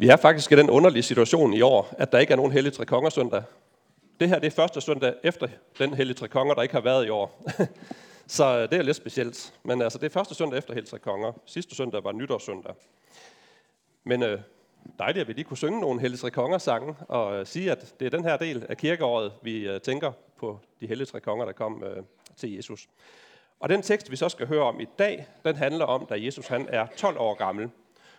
Vi er faktisk i den underlige situation i år, at der ikke er nogen hellig tre konger søndag. Det her det er første søndag efter den hellige tre konger, der ikke har været i år. Så øh, det er lidt specielt. Men altså, det er første søndag efter hellig tre konger. Sidste søndag var nytårssøndag. Men øh, dejligt, at vi lige kunne synge nogle hellige tre konger sange og øh, sige, at det er den her del af kirkeåret, vi øh, tænker på de hellige tre konger, der kom øh, til Jesus. Og den tekst, vi så skal høre om i dag, den handler om, da Jesus han er 12 år gammel.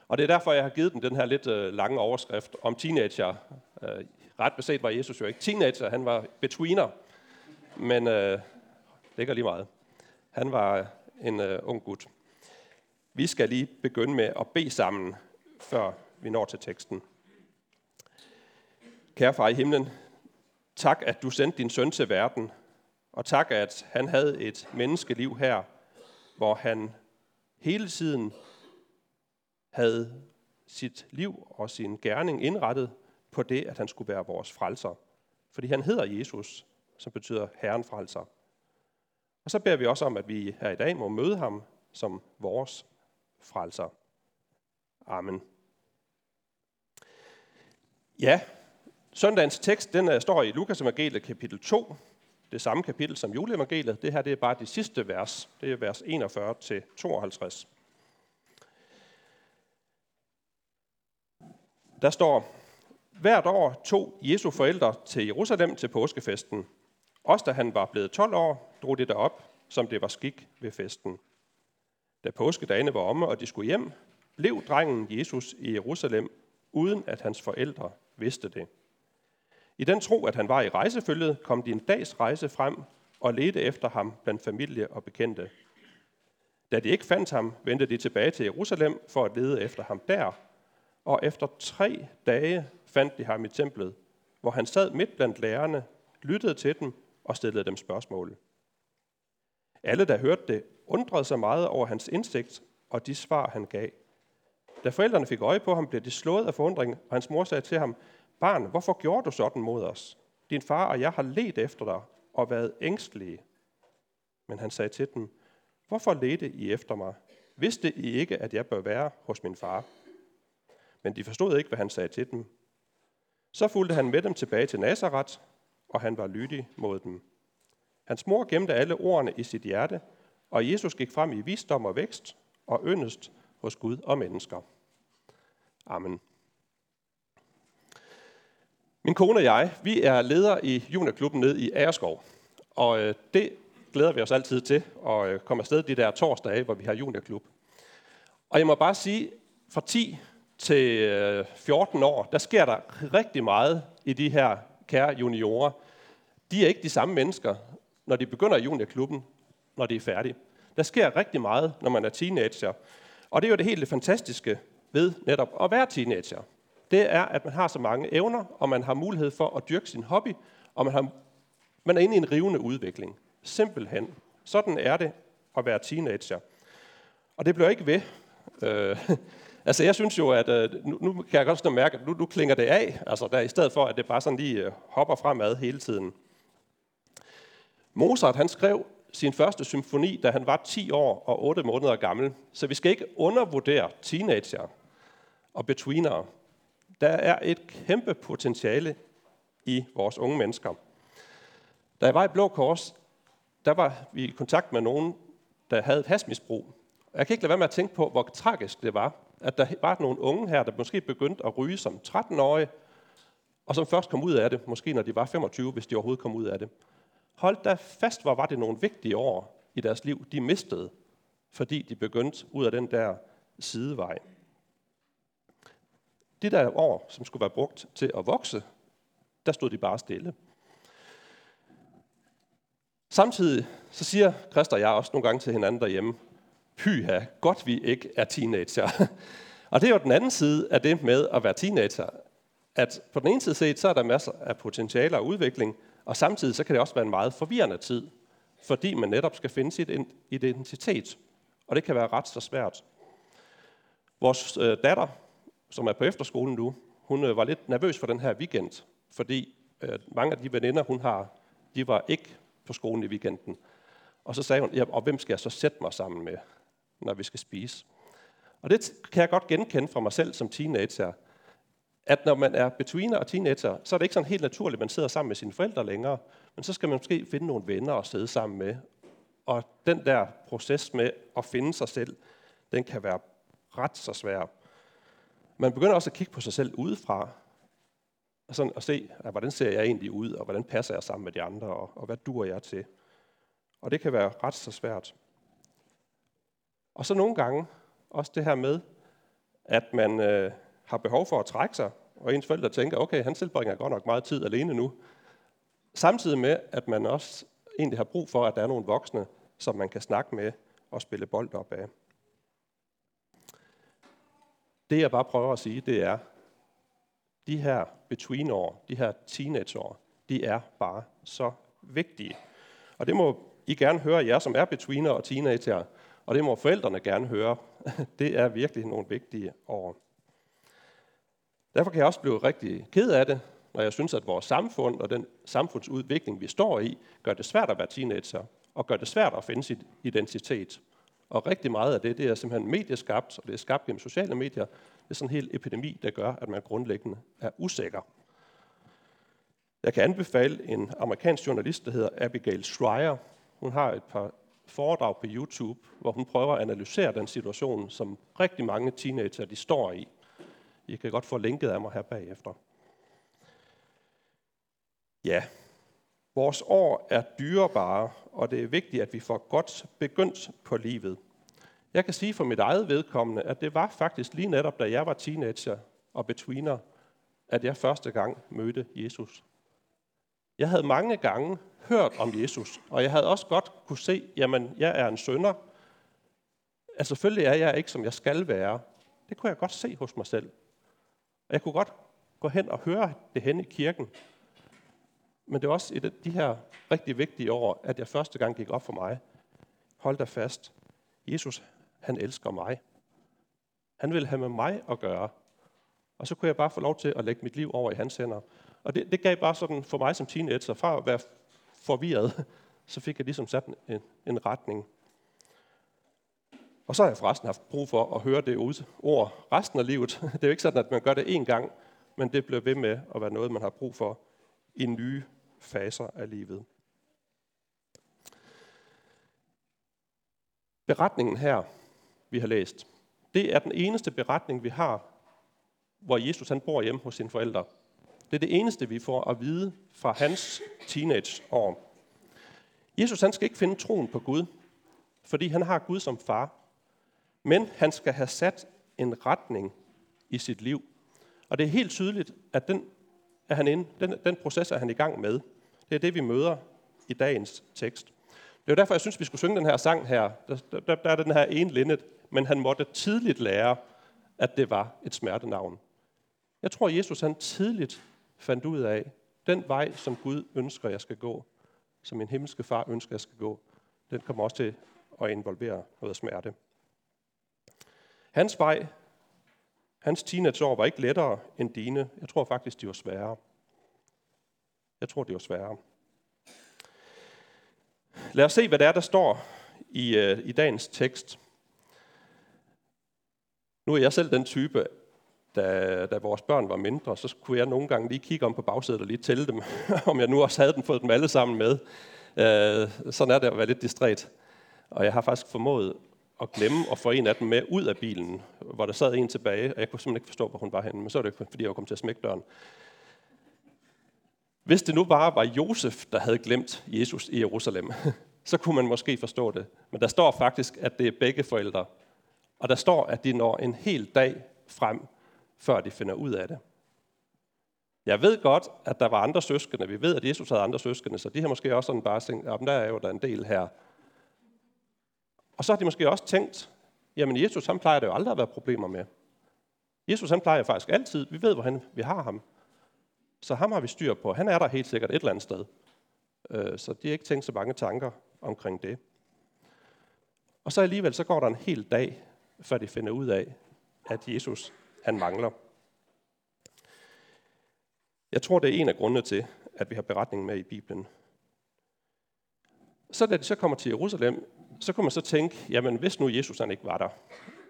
Og det er derfor, jeg har givet den den her lidt øh, lange overskrift om teenager. Øh, ret beset var Jesus jo ikke teenager, han var betweener. Men øh, det gør lige meget. Han var øh, en øh, ung gut. Vi skal lige begynde med at bede sammen, før vi når til teksten. Kære far i himlen, tak at du sendte din søn til verden, og tak at han havde et menneskeliv her, hvor han hele tiden havde sit liv og sin gerning indrettet på det, at han skulle være vores frelser. Fordi han hedder Jesus, som betyder Herren frelser. Og så beder vi også om, at vi her i dag må møde ham som vores frelser. Amen. Ja, søndagens tekst den øh, står i Lukas evangeliet kapitel 2, det samme kapitel som juleevangeliet. Det her det er bare det sidste vers. Det er vers 41-52 til 52. Der står, hvert år tog Jesu forældre til Jerusalem til påskefesten. Også da han var blevet 12 år, drog de derop, som det var skik ved festen. Da påskedagene var omme, og de skulle hjem, blev drengen Jesus i Jerusalem, uden at hans forældre vidste det. I den tro, at han var i rejsefølget, kom de en dags rejse frem og ledte efter ham blandt familie og bekendte. Da de ikke fandt ham, vendte de tilbage til Jerusalem for at lede efter ham der, og efter tre dage fandt de ham i templet, hvor han sad midt blandt lærerne, lyttede til dem og stillede dem spørgsmål. Alle, der hørte det, undrede sig meget over hans indsigt og de svar, han gav. Da forældrene fik øje på ham, blev de slået af forundring, og hans mor sagde til ham, Barn, hvorfor gjorde du sådan mod os? Din far og jeg har let efter dig og været ængstelige. Men han sagde til dem, Hvorfor ledte I efter mig? Vidste I ikke, at jeg bør være hos min far? Men de forstod ikke, hvad han sagde til dem. Så fulgte han med dem tilbage til Nazareth, og han var lydig mod dem. Hans mor gemte alle ordene i sit hjerte, og Jesus gik frem i visdom og vækst og yndest hos Gud og mennesker. Amen. Min kone og jeg, vi er ledere i juniorklubben ned i Agerskov. Og øh, det glæder vi os altid til at øh, komme afsted de der torsdage, hvor vi har juniorklub. Og jeg må bare sige, fra 10 til øh, 14 år, der sker der rigtig meget i de her kære juniorer. De er ikke de samme mennesker, når de begynder i juniorklubben, når de er færdige. Der sker rigtig meget, når man er teenager. Og det er jo det helt fantastiske ved netop at være teenager. Det er, at man har så mange evner, og man har mulighed for at dyrke sin hobby, og man, har, man er inde i en rivende udvikling. Simpelthen. Sådan er det at være teenager. Og det bliver ikke ved. Øh, altså jeg synes jo, at øh, nu, nu kan jeg godt mærke, at nu, nu klinger det af, altså der, i stedet for, at det bare sådan lige øh, hopper fremad hele tiden. Mozart han skrev sin første symfoni, da han var 10 år og 8 måneder gammel. Så vi skal ikke undervurdere teenager og betweenere. Der er et kæmpe potentiale i vores unge mennesker. Da jeg var i Blå Kors, der var vi i kontakt med nogen, der havde et hasmisbrug. Jeg kan ikke lade være med at tænke på, hvor tragisk det var, at der var nogle unge her, der måske begyndte at ryge som 13-årige, og som først kom ud af det, måske når de var 25, hvis de overhovedet kom ud af det. Hold da fast, hvor var det nogle vigtige år i deres liv, de mistede, fordi de begyndte ud af den der sidevej. De der år, som skulle være brugt til at vokse, der stod de bare stille. Samtidig så siger Christ og jeg også nogle gange til hinanden derhjemme, pyha, godt vi ikke er teenager. og det er jo den anden side af det med at være teenager, at på den ene side set, så er der masser af potentiale og udvikling, og samtidig så kan det også være en meget forvirrende tid, fordi man netop skal finde sit identitet. Og det kan være ret så svært. Vores øh, datter, som er på efterskolen nu, hun øh, var lidt nervøs for den her weekend, fordi øh, mange af de veninder, hun har, de var ikke på skolen i weekenden. Og så sagde hun, ja, og hvem skal jeg så sætte mig sammen med, når vi skal spise? Og det kan jeg godt genkende fra mig selv som teenager, at når man er betweener og teenager, så er det ikke sådan helt naturligt, at man sidder sammen med sine forældre længere, men så skal man måske finde nogle venner at sidde sammen med. Og den der proces med at finde sig selv, den kan være ret så svær. Man begynder også at kigge på sig selv udefra, og, sådan at se, at hvordan ser jeg egentlig ud, og hvordan passer jeg sammen med de andre, og, og hvad duer jeg til. Og det kan være ret så svært. Og så nogle gange også det her med, at man øh, har behov for at trække sig, og ens forældre tænker, okay, han tilbringer godt nok meget tid alene nu. Samtidig med, at man også egentlig har brug for, at der er nogle voksne, som man kan snakke med og spille bold op af. Det jeg bare prøver at sige, det er, de her between-år, de her teenage-år, de er bare så vigtige. Og det må I gerne høre, jer som er betweener og teenager, og det må forældrene gerne høre. Det er virkelig nogle vigtige år. Derfor kan jeg også blive rigtig ked af det, når jeg synes, at vores samfund og den samfundsudvikling, vi står i, gør det svært at være teenager, og gør det svært at finde sit identitet. Og rigtig meget af det, det er simpelthen medieskabt, og det er skabt gennem sociale medier. Det er sådan en hel epidemi, der gør, at man grundlæggende er usikker. Jeg kan anbefale en amerikansk journalist, der hedder Abigail Schreier. Hun har et par foredrag på YouTube, hvor hun prøver at analysere den situation, som rigtig mange teenager de står i. I kan godt få linket af mig her bagefter. Ja, vores år er dyrebare, og det er vigtigt, at vi får godt begyndt på livet. Jeg kan sige for mit eget vedkommende, at det var faktisk lige netop, da jeg var teenager og betweener, at jeg første gang mødte Jesus. Jeg havde mange gange hørt om Jesus, og jeg havde også godt kunne se, jamen, jeg er en sønder. Altså, selvfølgelig er jeg ikke, som jeg skal være. Det kunne jeg godt se hos mig selv. Og jeg kunne godt gå hen og høre det hen i kirken. Men det var også i de her rigtig vigtige år, at jeg første gang gik op for mig. Hold da fast. Jesus, han elsker mig. Han vil have med mig at gøre. Og så kunne jeg bare få lov til at lægge mit liv over i hans hænder. Og det, det gav bare sådan for mig som teenager, fra at være forvirret, så fik jeg ligesom sat en, en retning. Og så har jeg forresten haft brug for at høre det ord resten af livet. Det er jo ikke sådan, at man gør det én gang, men det bliver ved med at være noget, man har brug for i nye faser af livet. Beretningen her, vi har læst, det er den eneste beretning, vi har, hvor Jesus han bor hjemme hos sine forældre. Det er det eneste, vi får at vide fra hans teenageår. Jesus han skal ikke finde troen på Gud, fordi han har Gud som far. Men han skal have sat en retning i sit liv. Og det er helt tydeligt, at den, er han inde, den, den proces er han i gang med. Det er det, vi møder i dagens tekst. Det er derfor, jeg synes, vi skulle synge den her sang her. Der, der, der er den her ene lindet, men han måtte tidligt lære, at det var et smertenavn. Jeg tror, Jesus han tidligt fandt ud af, den vej, som Gud ønsker, jeg skal gå, som min himmelske far ønsker, jeg skal gå, den kommer også til at involvere noget smerte. Hans vej, hans teenageår var ikke lettere end dine. Jeg tror faktisk, de var sværere. Jeg tror, det var sværere. Lad os se, hvad det er, der står i, øh, i dagens tekst. Nu er jeg selv den type, da, da vores børn var mindre, så kunne jeg nogle gange lige kigge om på bagsædet og lige tælle dem, om jeg nu også havde dem, fået dem alle sammen med. Øh, sådan er det at være lidt distræt. Og jeg har faktisk formået at glemme at få en af dem med ud af bilen, hvor der sad en tilbage, og jeg kunne simpelthen ikke forstå, hvor hun var henne, men så var det ikke, fordi jeg var kommet til at smække døren. Hvis det nu bare var Josef, der havde glemt Jesus i Jerusalem, så kunne man måske forstå det. Men der står faktisk, at det er begge forældre. Og der står, at de når en hel dag frem, før de finder ud af det. Jeg ved godt, at der var andre søskende. Vi ved, at Jesus havde andre søskende, så de har måske også sådan bare tænkt, at der er jo der en del her. Og så har de måske også tænkt, jamen Jesus, han plejer det jo aldrig at være problemer med. Jesus, han plejer faktisk altid. Vi ved, hvor han, vi har ham. Så ham har vi styr på. Han er der helt sikkert et eller andet sted. Øh, så de har ikke tænkt så mange tanker omkring det. Og så alligevel, så går der en hel dag, før de finder ud af, at Jesus, han mangler. Jeg tror, det er en af grundene til, at vi har beretningen med i Bibelen. Så da de så kommer til Jerusalem, så kan man så tænke, jamen hvis nu Jesus han ikke var der,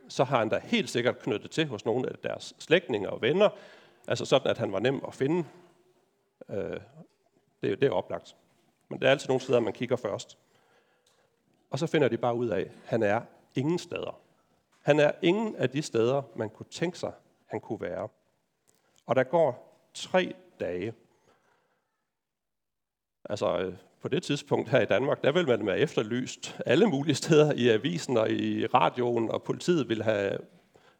så har han da helt sikkert knyttet til hos nogle af deres slægtninge og venner, Altså sådan, at han var nem at finde. Øh, det, det er oplagt. Men der er altid nogle steder, man kigger først. Og så finder de bare ud af, at han er ingen steder. Han er ingen af de steder, man kunne tænke sig, han kunne være. Og der går tre dage. Altså øh, på det tidspunkt her i Danmark, der vil man være efterlyst alle mulige steder i avisen og i radioen, og politiet vil have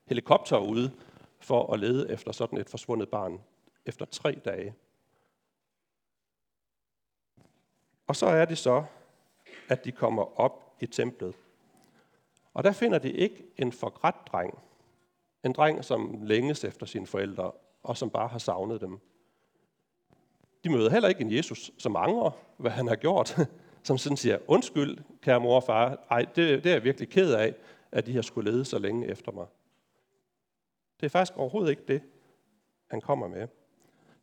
helikopter ude for at lede efter sådan et forsvundet barn efter tre dage. Og så er det så, at de kommer op i templet. Og der finder de ikke en forgrædt dreng. En dreng, som længes efter sine forældre, og som bare har savnet dem. De møder heller ikke en Jesus, som angrer, hvad han har gjort. Som sådan siger, undskyld, kære mor og far, ej, det, det er jeg virkelig ked af, at de har skulle lede så længe efter mig. Det er faktisk overhovedet ikke det, han kommer med.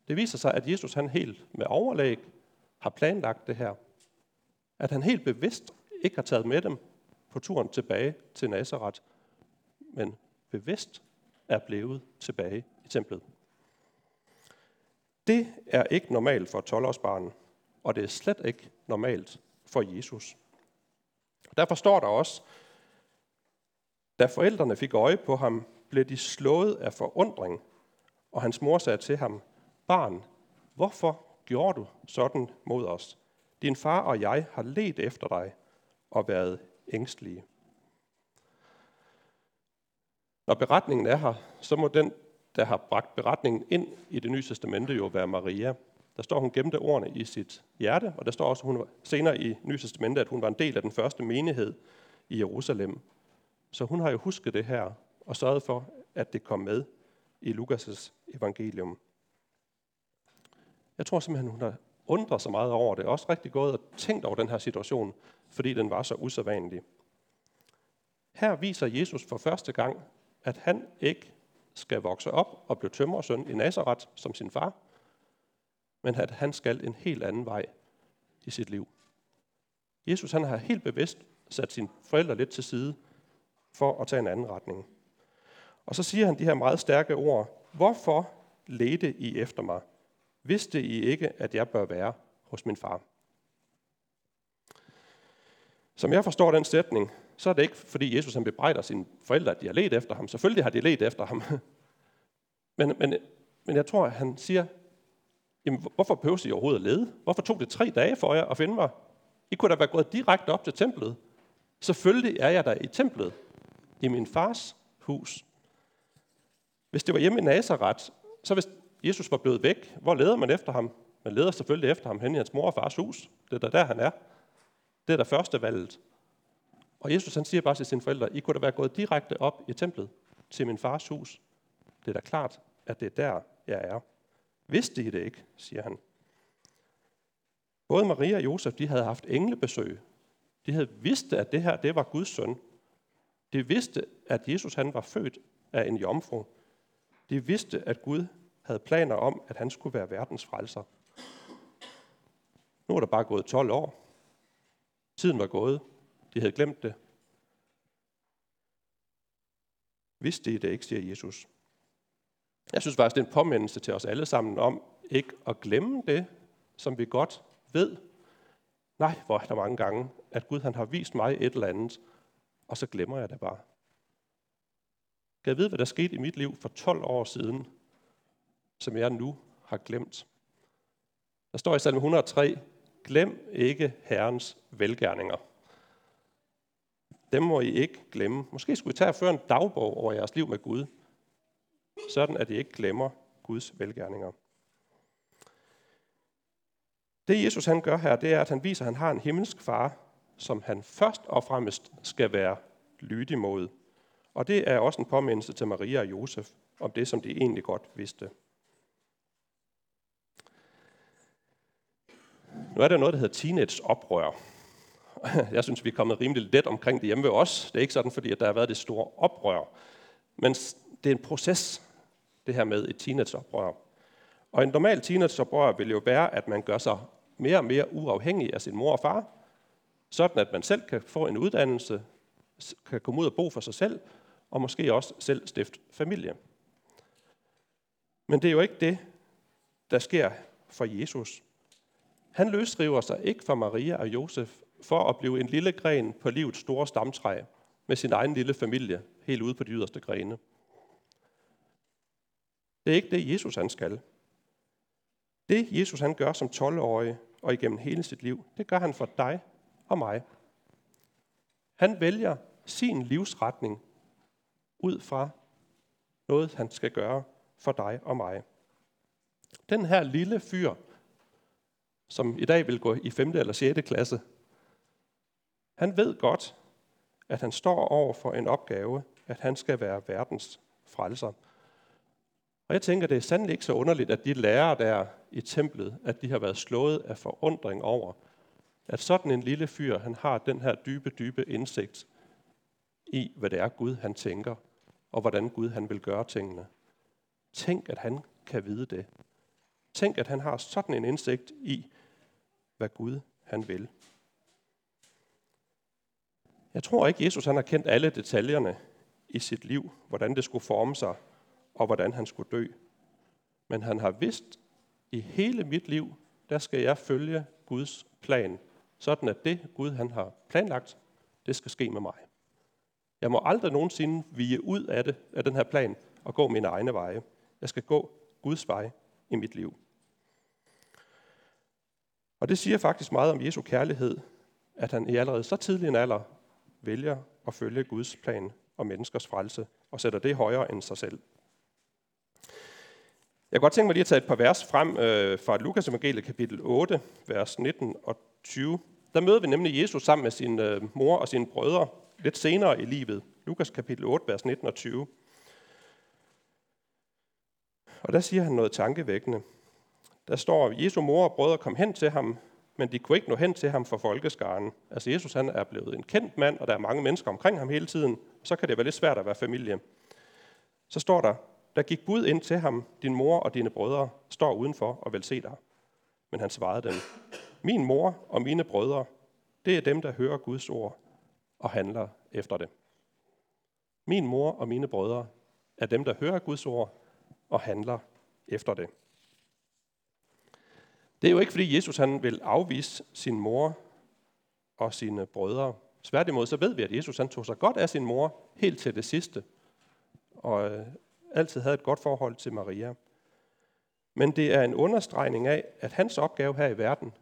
Det viser sig, at Jesus han helt med overlæg har planlagt det her. At han helt bevidst ikke har taget med dem på turen tilbage til Nazareth, men bevidst er blevet tilbage i templet. Det er ikke normalt for 12-årsbarnen, og det er slet ikke normalt for Jesus. Derfor står der også, da forældrene fik øje på ham, blev de slået af forundring, og hans mor sagde til ham, Barn, hvorfor gjorde du sådan mod os? Din far og jeg har let efter dig og været ængstelige. Når beretningen er her, så må den, der har bragt beretningen ind i det nye testamente, jo være Maria. Der står, hun gemte ordene i sit hjerte, og der står også hun senere i Nye Testamente, at hun var en del af den første menighed i Jerusalem. Så hun har jo husket det her og sørget for, at det kom med i Lukas' evangelium. Jeg tror simpelthen, hun har undret sig meget over det, og også rigtig godt og tænkt over den her situation, fordi den var så usædvanlig. Her viser Jesus for første gang, at han ikke skal vokse op og blive tømmersøn i Nazareth som sin far, men at han skal en helt anden vej i sit liv. Jesus han har helt bevidst sat sine forældre lidt til side for at tage en anden retning. Og så siger han de her meget stærke ord. Hvorfor ledte I efter mig? Vidste I ikke, at jeg bør være hos min far? Som jeg forstår den sætning, så er det ikke, fordi Jesus han bebrejder sine forældre, at de har let efter ham. Selvfølgelig har de let efter ham. Men, men, men jeg tror, at han siger, jamen, hvorfor behøver I overhovedet at lede? Hvorfor tog det tre dage for jer at finde mig? I kunne da være gået direkte op til templet. Selvfølgelig er jeg der i templet, i min fars hus. Hvis det var hjemme i Nazareth, så hvis Jesus var blevet væk, hvor leder man efter ham? Man leder selvfølgelig efter ham hen i hans mor og fars hus. Det er der, der han er. Det er der første valget. Og Jesus han siger bare til sine forældre, I kunne da være gået direkte op i templet til min fars hus. Det er da klart, at det er der, jeg er. Vidste I det ikke, siger han. Både Maria og Josef, de havde haft englebesøg. De havde vidst, at det her, det var Guds søn. De vidste, at Jesus han var født af en jomfru. De vidste, at Gud havde planer om, at han skulle være verdens frelser. Nu er der bare gået 12 år. Tiden var gået. De havde glemt det. Vidste I det ikke, siger Jesus. Jeg synes faktisk, det er en påmindelse til os alle sammen om ikke at glemme det, som vi godt ved. Nej, hvor er der mange gange, at Gud han har vist mig et eller andet, og så glemmer jeg det bare. Kan jeg vide, hvad der skete i mit liv for 12 år siden, som jeg nu har glemt? Der står i salme 103, glem ikke Herrens velgærninger. Dem må I ikke glemme. Måske skulle I tage og føre en dagbog over jeres liv med Gud, sådan at I ikke glemmer Guds velgærninger. Det Jesus han gør her, det er, at han viser, at han har en himmelsk far, som han først og fremmest skal være lydig mod. Og det er også en påmindelse til Maria og Josef om det, som de egentlig godt vidste. Nu er der noget, der hedder teenage-oprør. Jeg synes, vi er kommet rimelig let omkring det hjemme ved os. Det er ikke sådan, fordi at der har været det store oprør. Men det er en proces, det her med et teenageoprør. Og en normal teenageoprør vil jo være, at man gør sig mere og mere uafhængig af sin mor og far, sådan at man selv kan få en uddannelse, kan komme ud og bo for sig selv, og måske også selv stifte familie. Men det er jo ikke det, der sker for Jesus. Han løsriver sig ikke fra Maria og Josef for at blive en lille gren på livets store stamtræ med sin egen lille familie helt ude på de yderste grene. Det er ikke det, Jesus han skal. Det, Jesus han gør som 12-årig og igennem hele sit liv, det gør han for dig og mig. Han vælger sin livsretning ud fra noget, han skal gøre for dig og mig. Den her lille fyr, som i dag vil gå i 5. eller 6. klasse, han ved godt, at han står over for en opgave, at han skal være verdens frelser. Og jeg tænker, det er sandelig ikke så underligt, at de lærere der i templet, at de har været slået af forundring over, at sådan en lille fyr, han har den her dybe, dybe indsigt i, hvad det er Gud, han tænker, og hvordan Gud, han vil gøre tingene. Tænk, at han kan vide det. Tænk, at han har sådan en indsigt i, hvad Gud, han vil. Jeg tror ikke, Jesus han har kendt alle detaljerne i sit liv, hvordan det skulle forme sig, og hvordan han skulle dø. Men han har vidst, i hele mit liv, der skal jeg følge Guds plan, sådan at det Gud han har planlagt, det skal ske med mig. Jeg må aldrig nogensinde vige ud af det, af den her plan, og gå mine egne veje. Jeg skal gå Guds vej i mit liv. Og det siger faktisk meget om Jesu kærlighed, at han i allerede så tidlig en alder vælger at følge Guds plan og menneskers frelse, og sætter det højere end sig selv. Jeg kunne godt tænke mig lige at tage et par vers frem øh, fra Lukas evangeliet kapitel 8, vers 19 og 20. Der møder vi nemlig Jesus sammen med sin øh, mor og sine brødre lidt senere i livet. Lukas kapitel 8, vers 19 og 20. Og der siger han noget tankevækkende. Der står, Jesu mor og brødre kom hen til ham, men de kunne ikke nå hen til ham for folkeskaren. Altså Jesus han er blevet en kendt mand, og der er mange mennesker omkring ham hele tiden. Så kan det være lidt svært at være familie. Så står der, der gik bud ind til ham, din mor og dine brødre står udenfor og vil se dig. Men han svarede dem, min mor og mine brødre, det er dem, der hører Guds ord og handler efter det. Min mor og mine brødre er dem, der hører Guds ord og handler efter det. Det er jo ikke, fordi Jesus han vil afvise sin mor og sine brødre. Sværtimod så ved vi, at Jesus han tog sig godt af sin mor helt til det sidste, og øh, altid havde et godt forhold til Maria. Men det er en understregning af, at hans opgave her i verden,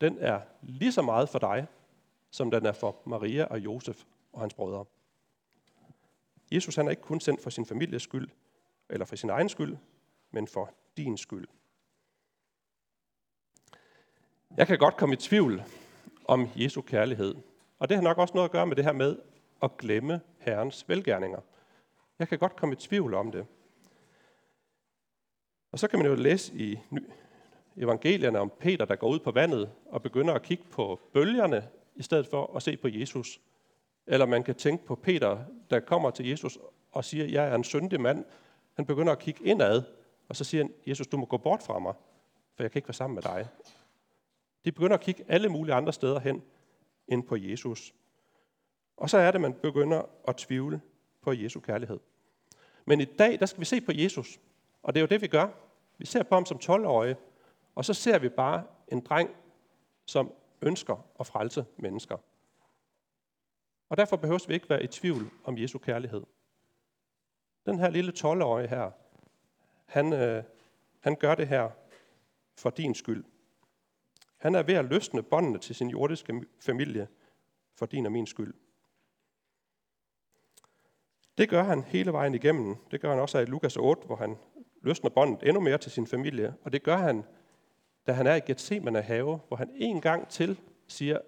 den er lige så meget for dig, som den er for Maria og Josef og hans brødre. Jesus han er ikke kun sendt for sin families skyld, eller for sin egen skyld, men for din skyld. Jeg kan godt komme i tvivl om Jesu kærlighed. Og det har nok også noget at gøre med det her med at glemme Herrens velgærninger. Jeg kan godt komme i tvivl om det. Og så kan man jo læse i evangelierne om Peter, der går ud på vandet og begynder at kigge på bølgerne, i stedet for at se på Jesus. Eller man kan tænke på Peter, der kommer til Jesus og siger, jeg er en syndig mand. Han begynder at kigge indad, og så siger han, Jesus, du må gå bort fra mig, for jeg kan ikke være sammen med dig. De begynder at kigge alle mulige andre steder hen end på Jesus. Og så er det, man begynder at tvivle på Jesu kærlighed. Men i dag, der skal vi se på Jesus. Og det er jo det, vi gør. Vi ser på ham som 12-årige, og så ser vi bare en dreng, som ønsker at frelse mennesker. Og derfor behøver vi ikke være i tvivl om Jesu kærlighed. Den her lille 12-årige her, han, øh, han gør det her for din skyld. Han er ved at løsne båndene til sin jordiske familie for din og min skyld. Det gør han hele vejen igennem. Det gør han også i Lukas 8, hvor han løsner båndet endnu mere til sin familie. Og det gør han, da han er i Gethsemane have, hvor han en gang til siger,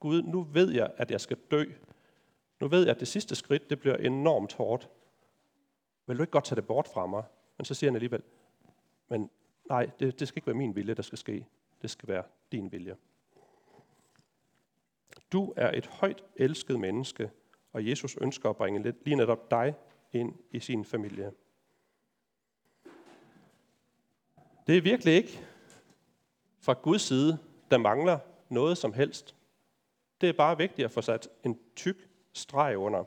Gud, nu ved jeg, at jeg skal dø. Nu ved jeg, at det sidste skridt, det bliver enormt hårdt. Vil du ikke godt tage det bort fra mig? Men så siger han alligevel, men nej, det, det skal ikke være min vilje, der skal ske. Det skal være din vilje. Du er et højt elsket menneske, og Jesus ønsker at bringe lige netop dig ind i sin familie. Det er virkelig ikke fra Guds side, der mangler noget som helst. Det er bare vigtigt at få sat en tyk streg under.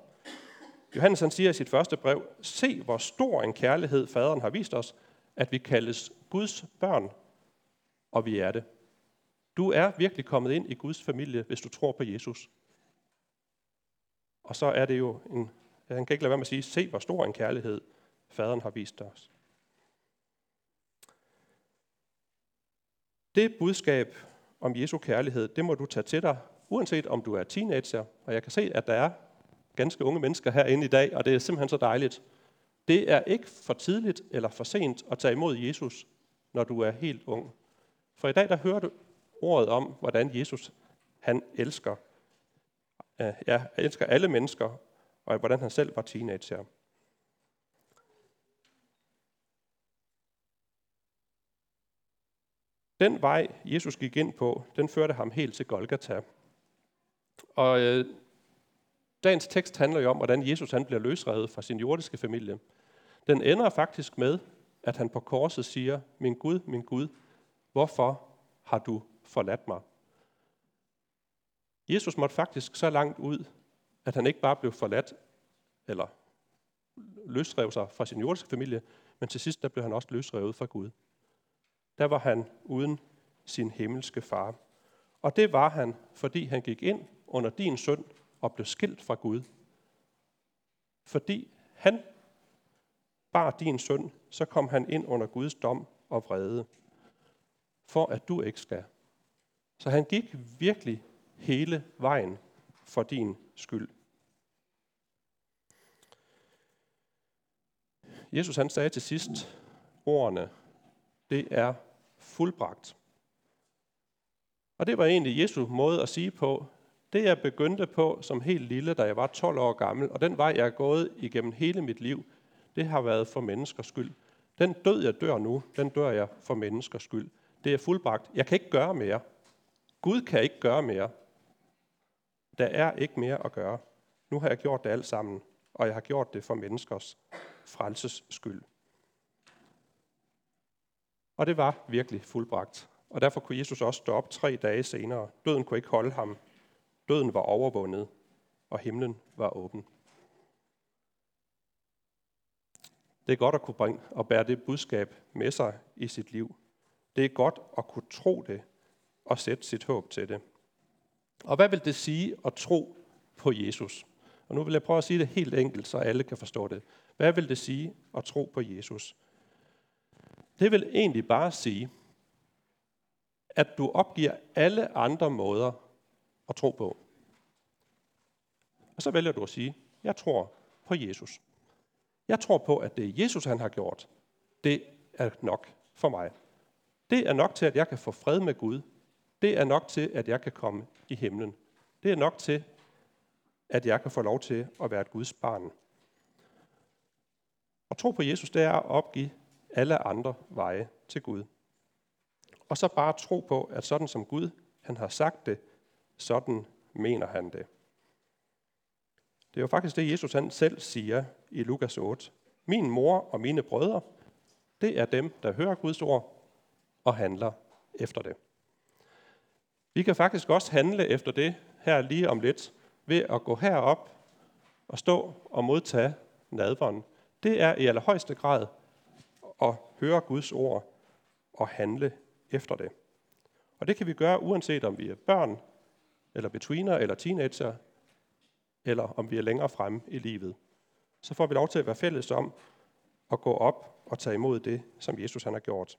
Johannes han siger i sit første brev, se hvor stor en kærlighed faderen har vist os, at vi kaldes Guds børn, og vi er det. Du er virkelig kommet ind i Guds familie, hvis du tror på Jesus. Og så er det jo en, han kan ikke lade være med at sige, se hvor stor en kærlighed faderen har vist os. Det budskab om Jesu kærlighed, det må du tage til dig, uanset om du er teenager, og jeg kan se, at der er ganske unge mennesker herinde i dag, og det er simpelthen så dejligt. Det er ikke for tidligt eller for sent at tage imod Jesus, når du er helt ung. For i dag der hører du ordet om, hvordan Jesus han elsker, øh, ja, elsker alle mennesker, og hvordan han selv var teenager. Den vej, Jesus gik ind på, den førte ham helt til Golgata. Og øh, dagens tekst handler jo om, hvordan Jesus han bliver løsrevet fra sin jordiske familie. Den ender faktisk med, at han på korset siger, min Gud, min Gud, hvorfor har du forladt mig? Jesus måtte faktisk så langt ud, at han ikke bare blev forladt, eller løsrev sig fra sin jordiske familie, men til sidst der blev han også løsrevet fra Gud. Der var han uden sin himmelske far. Og det var han, fordi han gik ind under din synd og blev skilt fra Gud. Fordi han bar din synd, så kom han ind under Guds dom og vrede, for at du ikke skal. Så han gik virkelig hele vejen for din skyld. Jesus han sagde til sidst ordene, det er fuldbragt. Og det var egentlig Jesu måde at sige på, det jeg begyndte på som helt lille, da jeg var 12 år gammel, og den vej jeg er gået igennem hele mit liv, det har været for menneskers skyld. Den død, jeg dør nu, den dør jeg for menneskers skyld. Det er fuldbragt. Jeg kan ikke gøre mere. Gud kan ikke gøre mere. Der er ikke mere at gøre. Nu har jeg gjort det alt sammen, og jeg har gjort det for menneskers frelses skyld. Og det var virkelig fuldbragt. Og derfor kunne Jesus også stå op tre dage senere. Døden kunne ikke holde ham. Døden var overvundet, og himlen var åben. Det er godt at kunne bringe og bære det budskab med sig i sit liv. Det er godt at kunne tro det og sætte sit håb til det. Og hvad vil det sige at tro på Jesus? Og nu vil jeg prøve at sige det helt enkelt, så alle kan forstå det. Hvad vil det sige at tro på Jesus? Det vil egentlig bare sige, at du opgiver alle andre måder at tro på. Og så vælger du at sige, jeg tror på Jesus. Jeg tror på, at det Jesus, han har gjort, det er nok for mig. Det er nok til, at jeg kan få fred med Gud. Det er nok til, at jeg kan komme i himlen. Det er nok til, at jeg kan få lov til at være et Guds barn. Og tro på Jesus, det er at opgive alle andre veje til Gud. Og så bare tro på, at sådan som Gud han har sagt det, sådan mener han det. Det er jo faktisk det, Jesus han selv siger i Lukas 8. Min mor og mine brødre, det er dem, der hører Guds ord og handler efter det. Vi kan faktisk også handle efter det her lige om lidt, ved at gå herop og stå og modtage nadveren. Det er i allerhøjeste grad at høre Guds ord og handle efter det. Og det kan vi gøre uanset om vi er børn, eller betweener, eller teenager, eller om vi er længere fremme i livet. Så får vi lov til at være fælles om at gå op og tage imod det, som Jesus han har gjort.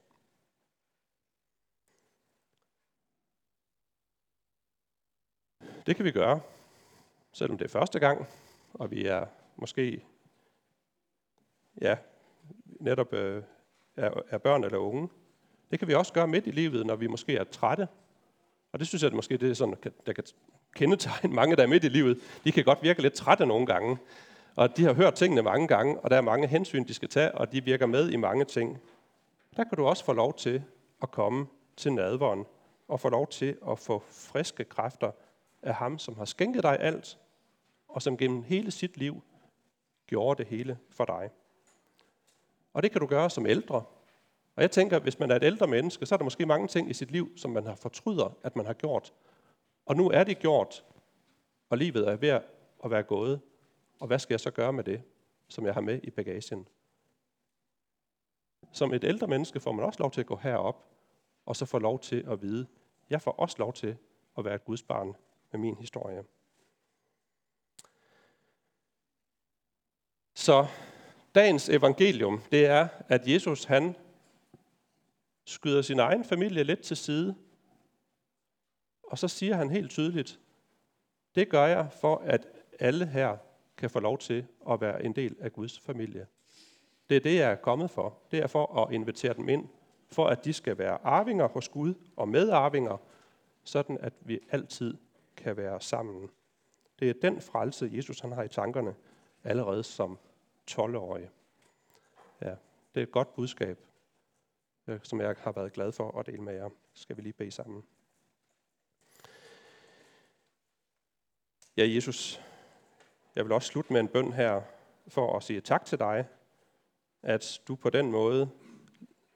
Det kan vi gøre, selvom det er første gang, og vi er måske ja, netop øh, er, er børn eller unge. Det kan vi også gøre midt i livet, når vi måske er trætte. Og det synes jeg at måske det er sådan, der kan kendetegne mange, der er midt i livet. De kan godt virke lidt trætte nogle gange. Og de har hørt tingene mange gange, og der er mange hensyn, de skal tage, og de virker med i mange ting. Der kan du også få lov til at komme til nadveren og få lov til at få friske kræfter af ham, som har skænket dig alt, og som gennem hele sit liv gjorde det hele for dig. Og det kan du gøre som ældre. Og jeg tænker, at hvis man er et ældre menneske, så er der måske mange ting i sit liv, som man har fortryder, at man har gjort. Og nu er det gjort, og livet er ved at være gået. Og hvad skal jeg så gøre med det, som jeg har med i bagagen? som et ældre menneske får man også lov til at gå herop, og så få lov til at vide, jeg får også lov til at være et Guds barn med min historie. Så dagens evangelium, det er, at Jesus han skyder sin egen familie lidt til side, og så siger han helt tydeligt, det gør jeg for, at alle her kan få lov til at være en del af Guds familie. Det er det, jeg er kommet for. Det er for at invitere dem ind, for at de skal være arvinger hos Gud og medarvinger, sådan at vi altid kan være sammen. Det er den frelse, Jesus han har i tankerne allerede som 12-årig. Ja, det er et godt budskab, øh, som jeg har været glad for at dele med jer. Skal vi lige bede sammen. Ja, Jesus, jeg vil også slutte med en bøn her for at sige tak til dig, at du på den måde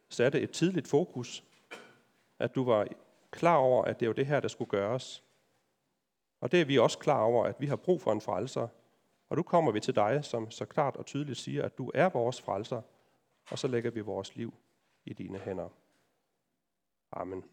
satte et tidligt fokus, at du var klar over, at det var det her, der skulle gøres. Og det er vi også klar over, at vi har brug for en frelser. Og nu kommer vi til dig, som så klart og tydeligt siger, at du er vores frelser, og så lægger vi vores liv i dine hænder. Amen.